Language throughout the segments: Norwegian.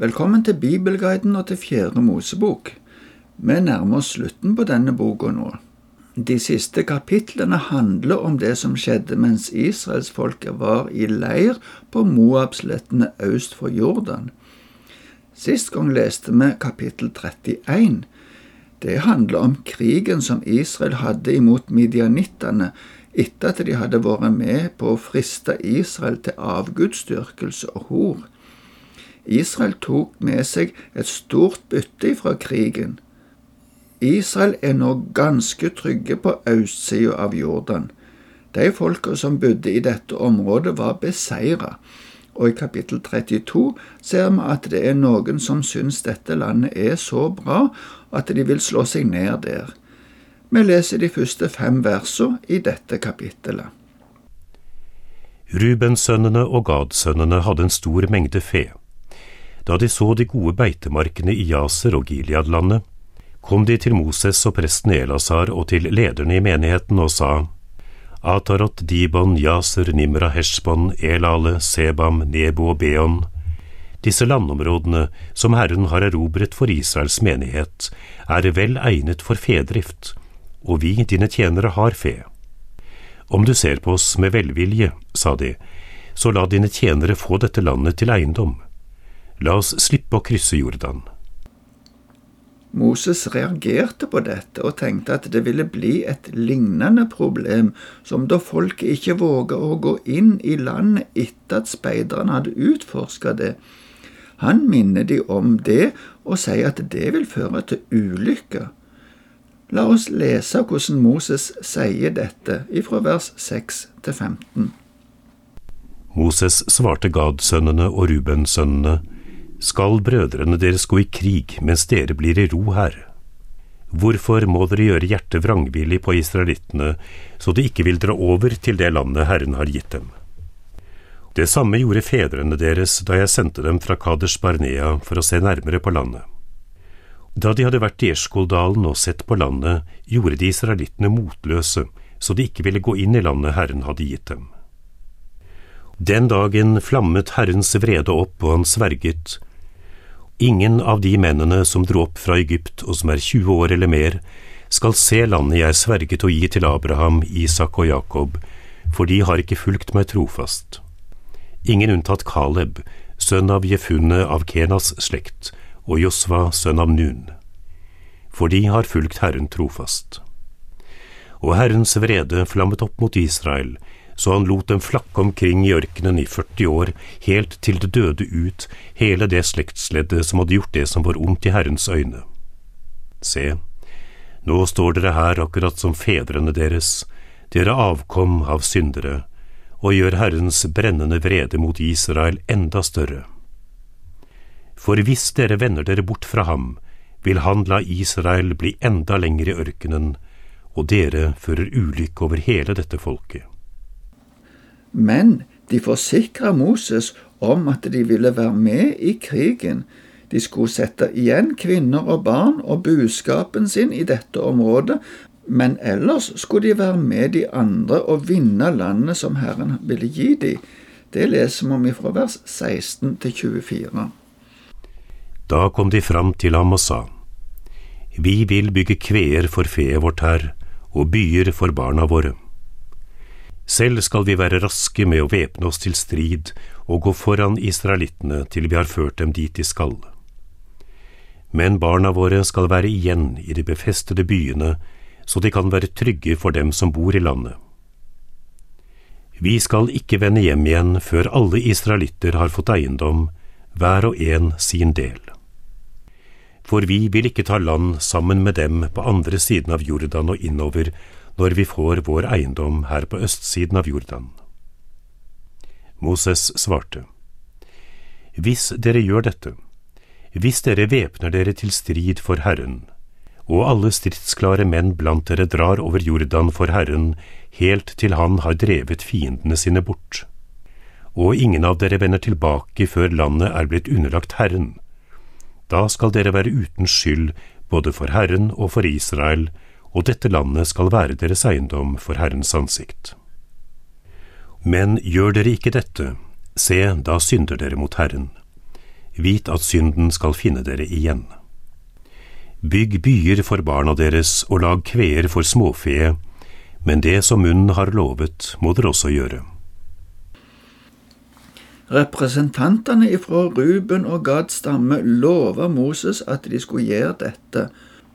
Velkommen til Bibelguiden og til Fjerde Mosebok. Vi nærmer oss slutten på denne boka nå. De siste kapitlene handler om det som skjedde mens israelsfolket var i leir på Moabslettene øst for Jordan. Sist gang leste vi kapittel 31. Det handler om krigen som Israel hadde imot midianittene etter at de hadde vært med på å friste Israel til avgudsdyrkelse og hor. Israel tok med seg et stort bytte fra krigen. Israel er nå ganske trygge på østsida av Jordan. De folka som bodde i dette området, var beseira, og i kapittel 32 ser vi at det er noen som syns dette landet er så bra at de vil slå seg ned der. Vi leser de første fem versene i dette kapittelet. Rubensønnene og Gadsønnene hadde en stor mengde fe. Da de så de gode beitemarkene i Jaser og Gileadlandet, kom de til Moses og presten Elasar og til lederne i menigheten og sa, Atarot, Dibon, Jaser, Nimra, Heshbon, Elale, Sebam, Nebo og Beon. Disse landområdene som Herren har erobret for Israels menighet, er vel egnet for fedrift, og vi, dine tjenere, har fe. Om du ser på oss med velvilje, sa de, så la dine tjenere få dette landet til eiendom. La oss slippe å krysse Jordan. Moses reagerte på dette og tenkte at det ville bli et lignende problem som da folket ikke våga å gå inn i landet etter at speiderne hadde utforska det. Han minner de om det og sier at det vil føre til ulykker. La oss lese hvordan Moses sier dette ifra vers 6 til 15. Moses svarte Gad-sønnene og Ruben-sønnene skal brødrene deres gå i krig mens dere blir i ro her? Hvorfor må dere gjøre hjertet vrangvillig på israelittene, så de ikke vil dra over til det landet Herren har gitt dem? Det samme gjorde fedrene deres da jeg sendte dem fra Kaders Barnea for å se nærmere på landet. Da de hadde vært i Eskoldalen og sett på landet, gjorde de israelittene motløse, så de ikke ville gå inn i landet Herren hadde gitt dem. Den dagen flammet Herrens vrede opp, og han sverget, Ingen av de mennene som dro opp fra Egypt og som er 20 år eller mer, skal se landet jeg sverget å gi til Abraham, Isak og Jakob, for de har ikke fulgt meg trofast. Ingen unntatt Kaleb, sønn av Jefunne av Kenas slekt, og Josva, sønn av Nun. For de har fulgt Herren trofast. Og Herrens vrede flammet opp mot Israel, så han lot dem flakke omkring i ørkenen i 40 år, helt til det døde ut hele det slektsleddet som hadde gjort det som var ondt i Herrens øyne. Se, nå står dere her akkurat som fedrene deres, dere avkom av syndere, og gjør Herrens brennende vrede mot Israel enda større. For hvis dere vender dere bort fra ham, vil han la Israel bli enda lenger i ørkenen, og dere fører ulykke over hele dette folket. Men de forsikra Moses om at de ville være med i krigen. De skulle sette igjen kvinner og barn og buskapen sin i dette området, men ellers skulle de være med de andre og vinne landet som Herren ville gi dem. Det leser vi om fra vers 16 til 24. Da kom de fram til ham og sa, Vi vil bygge kveer for feet vårt her, og byer for barna våre. Selv skal vi være raske med å væpne oss til strid og gå foran israelittene til vi har ført dem dit de skal. Men barna våre skal være igjen i de befestede byene, så de kan være trygge for dem som bor i landet. Vi skal ikke vende hjem igjen før alle israelitter har fått eiendom, hver og en sin del. For vi vil ikke ta land sammen med dem på andre siden av Jordan og innover, når vi får vår eiendom her på østsiden av Jordan. Moses svarte, Hvis dere gjør dette, hvis dere væpner dere til strid for Herren, og alle stridsklare menn blant dere drar over Jordan for Herren helt til han har drevet fiendene sine bort, og ingen av dere vender tilbake før landet er blitt underlagt Herren, da skal dere være uten skyld både for Herren og for Israel, og dette landet skal være deres eiendom for Herrens ansikt. Men gjør dere ikke dette, se, da synder dere mot Herren. vit at synden skal finne dere igjen. Bygg byer for barna deres og lag kveer for småfe, men det som munnen har lovet, må dere også gjøre. Representantene ifra Ruben og Gads stamme lova Moses at de skulle gjøre dette.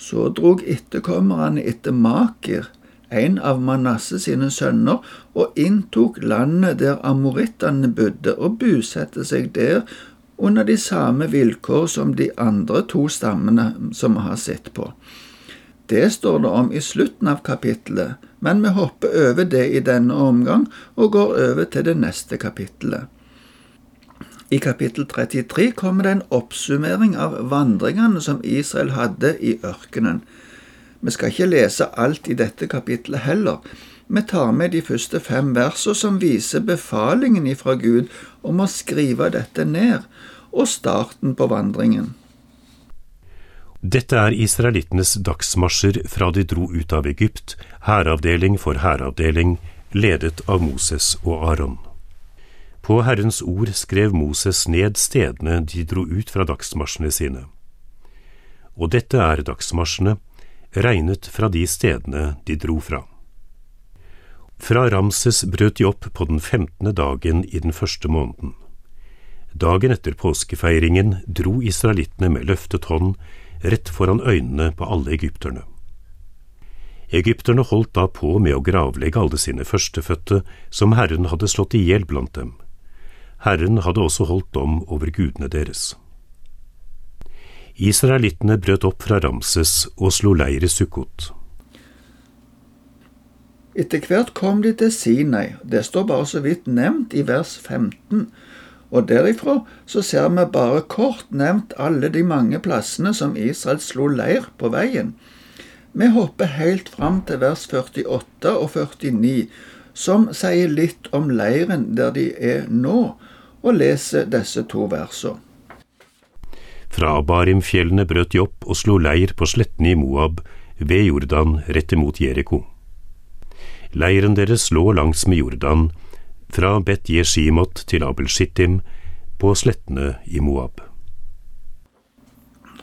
Så drog etterkommerne etter Makir, en av Manasse sine sønner, og inntok landet der amorittene bodde, og bosatte seg der under de samme vilkår som de andre to stammene som vi har sett på. Det står det om i slutten av kapittelet, men vi hopper over det i denne omgang og går over til det neste kapittelet. I kapittel 33 kommer det en oppsummering av vandringene som Israel hadde i ørkenen. Vi skal ikke lese alt i dette kapittelet heller. Vi tar med de første fem versene som viser befalingen ifra Gud om å skrive dette ned, og starten på vandringen. Dette er israelittenes dagsmarsjer fra de dro ut av Egypt, hæravdeling for hæravdeling, ledet av Moses og Aron. På Herrens ord skrev Moses ned stedene de dro ut fra dagsmarsjene sine. Og dette er dagsmarsjene, regnet fra de stedene de dro fra. Fra Ramses brøt de opp på den femtende dagen i den første måneden. Dagen etter påskefeiringen dro israelittene med løftet hånd rett foran øynene på alle egypterne. Egypterne holdt da på med å gravlegge alle sine førstefødte som Herren hadde slått i hjel blant dem. Herren hadde også holdt dom over gudene deres. Israelittene brøt opp fra Ramses og slo leir i Sukkot. Etter hvert kom de til Sinai, det står bare så vidt nevnt i vers 15, og derifra så ser vi bare kort nevnt alle de mange plassene som Israel slo leir på veien. Vi hopper helt fram til vers 48 og 49, som sier litt om leiren der de er nå, og leser disse to versene. Fra Abarimfjellene brøt de opp og slo leir på slettene i Moab, ved Jordan rett imot Jeriko. Leiren deres lå langs med Jordan, fra Bet Jeshimot til Abel Shittim, på slettene i Moab.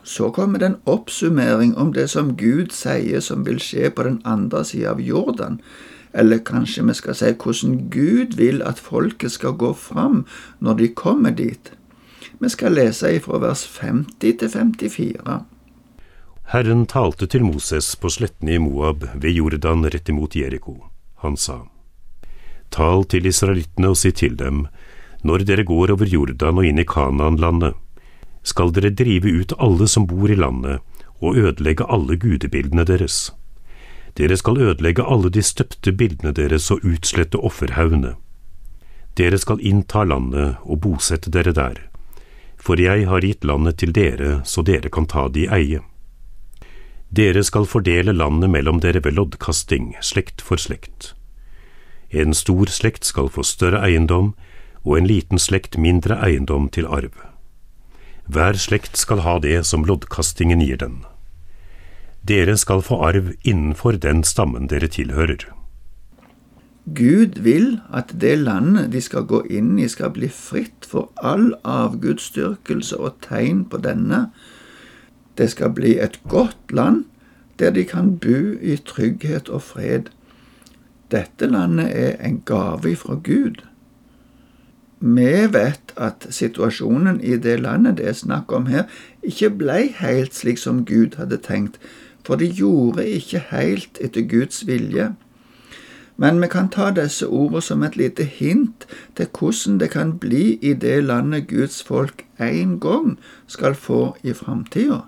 Så kommer det en oppsummering om det som Gud sier som vil skje på den andre sida av Jordan, eller kanskje vi skal si hvordan Gud vil at folket skal gå fram når de kommer dit. Vi skal lese ifra vers 50 til 54. Herren talte til Moses på slettene i Moab ved Jordan rett imot Jeriko. Han sa, Tal til israelittene og si til dem, når dere går over Jordan og inn i Kanaan-landet, skal dere drive ut alle som bor i landet, og ødelegge alle gudebildene deres. Dere skal ødelegge alle de støpte bildene deres og utslette offerhaugene. Dere skal innta landet og bosette dere der, for jeg har gitt landet til dere så dere kan ta det i eie. Dere skal fordele landet mellom dere ved loddkasting, slekt for slekt. En stor slekt skal få større eiendom, og en liten slekt mindre eiendom til arv. Hver slekt skal ha det som loddkastingen gir den. Dere skal få arv innenfor den stammen dere tilhører. Gud vil at det landet de skal gå inn i, skal bli fritt for all avgudsdyrkelse og tegn på denne. Det skal bli et godt land der de kan bo i trygghet og fred. Dette landet er en gave fra Gud. Vi vet at situasjonen i det landet det er snakk om her, ikke ble helt slik som Gud hadde tenkt, for de gjorde ikke helt etter Guds vilje. Men vi kan ta disse ordene som et lite hint til hvordan det kan bli i det landet Guds folk en gang skal få i framtida.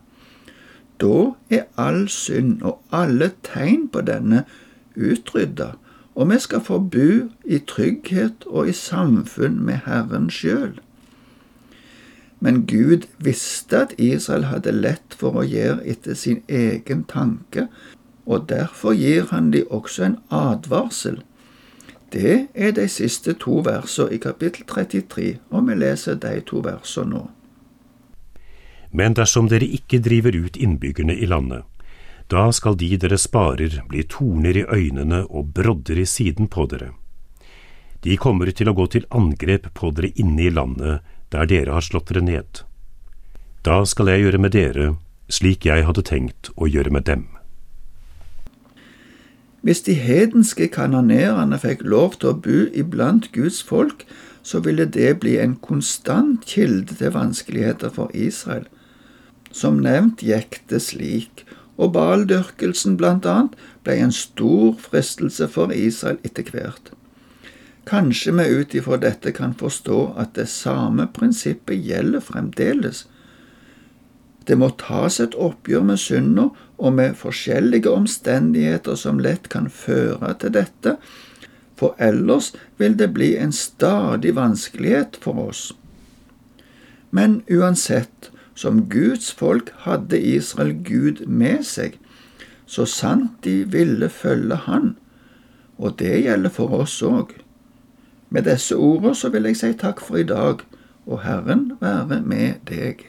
Da er all synd og alle tegn på denne utrydda, og vi skal få bo i trygghet og i samfunn med Herren sjøl. Men Gud visste at Israel hadde lett for å gjøre etter sin egen tanke, og derfor gir han de også en advarsel. Det er de siste to versene i kapittel 33, og vi leser de to versene nå. Men dersom dere ikke driver ut innbyggerne i landet, da skal de dere sparer bli torner i øynene og brodder i siden på dere. De kommer til å gå til angrep på dere inne i landet der dere har slått dere ned. Da skal jeg gjøre med dere slik jeg hadde tenkt å gjøre med dem. Hvis de hedenske kanonerene fikk lov til å bo iblant Guds folk, så ville det bli en konstant kilde til vanskeligheter for Israel. Som nevnt gikk det slik, og baldyrkelsen blant annet ble en stor fristelse for Israel etter hvert. Kanskje vi ut ifra dette kan forstå at det samme prinsippet gjelder fremdeles. Det må tas et oppgjør med synda og med forskjellige omstendigheter som lett kan føre til dette, for ellers vil det bli en stadig vanskelighet for oss. Men uansett, som Guds folk hadde Israel Gud med seg, så sant de ville følge Han, og det gjelder for oss òg. Med disse ordene så vil jeg si takk for i dag, og Herren være med deg.